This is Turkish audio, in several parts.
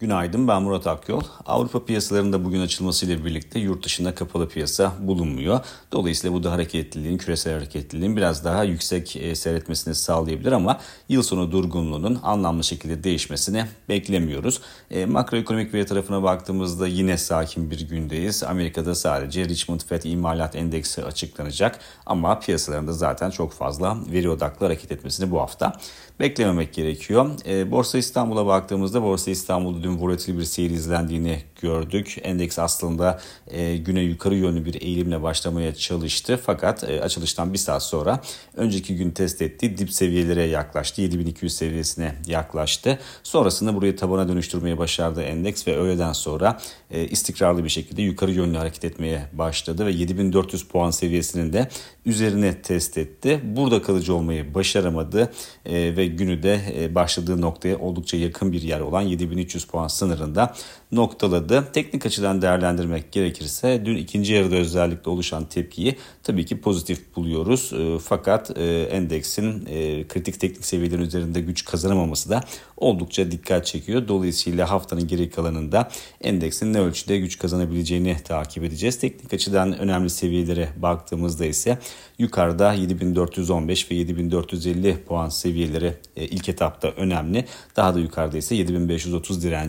Günaydın ben Murat Akyol. Avrupa piyasalarında bugün açılmasıyla birlikte yurt dışında kapalı piyasa bulunmuyor. Dolayısıyla bu da hareketliliğin, küresel hareketliliğin biraz daha yüksek e, seyretmesini sağlayabilir ama yıl sonu durgunluğunun anlamlı şekilde değişmesini beklemiyoruz. E, makroekonomik veri tarafına baktığımızda yine sakin bir gündeyiz. Amerika'da sadece Richmond Fed imalat endeksi açıklanacak ama piyasalarında zaten çok fazla veri odaklı hareket etmesini bu hafta beklememek gerekiyor. E, Borsa İstanbul'a baktığımızda Borsa İstanbul'da dün volatil bir seyir izlendiğini gördük. Endeks aslında e, güne yukarı yönlü bir eğilimle başlamaya çalıştı. Fakat e, açılıştan bir saat sonra önceki gün test ettiği dip seviyelere yaklaştı. 7200 seviyesine yaklaştı. Sonrasında burayı tabana dönüştürmeye başardı endeks ve öğleden sonra e, istikrarlı bir şekilde yukarı yönlü hareket etmeye başladı ve 7400 puan seviyesinin de üzerine test etti. Burada kalıcı olmayı başaramadı e, ve günü de e, başladığı noktaya oldukça yakın bir yer olan 7300 puan sınırında noktaladı. Teknik açıdan değerlendirmek gerekirse dün ikinci yarıda özellikle oluşan tepkiyi tabii ki pozitif buluyoruz. E, fakat e, endeksin e, kritik teknik seviyelerin üzerinde güç kazanamaması da oldukça dikkat çekiyor. Dolayısıyla haftanın geri kalanında endeksin ne ölçüde güç kazanabileceğini takip edeceğiz. Teknik açıdan önemli seviyelere baktığımızda ise yukarıda 7415 ve 7450 puan seviyeleri ilk etapta önemli. Daha da yukarıda ise 7530 direnci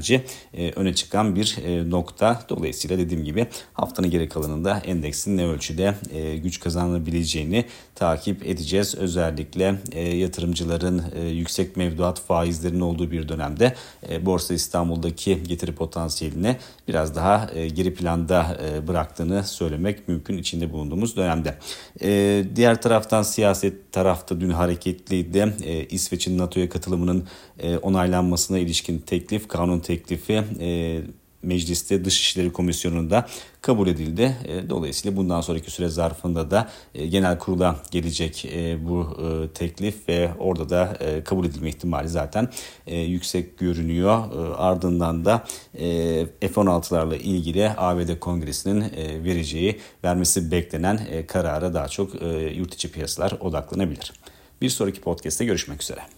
öne çıkan bir nokta. Dolayısıyla dediğim gibi haftanın geri kalanında endeksin ne ölçüde güç kazanabileceğini takip edeceğiz. Özellikle yatırımcıların yüksek mevduat faizlerinin olduğu bir dönemde e, Borsa İstanbul'daki getiri potansiyelini biraz daha e, geri planda e, bıraktığını söylemek mümkün içinde bulunduğumuz dönemde. Diğer taraftan siyaset tarafta dün hareketliydi. İsveç'in NATO'ya katılımının onaylanmasına ilişkin teklif, kanun teklifi mecliste Dışişleri Komisyonu'nda kabul edildi. E, dolayısıyla bundan sonraki süre zarfında da e, genel kurula gelecek e, bu teklif ve orada da kabul edilme ihtimali zaten yüksek görünüyor. Ardından da F-16'larla ilgili ABD Kongresi'nin vereceği, vermesi beklenen karara daha çok yurt içi piyasalar odaklanabilir. Bir sonraki podcast'te görüşmek üzere.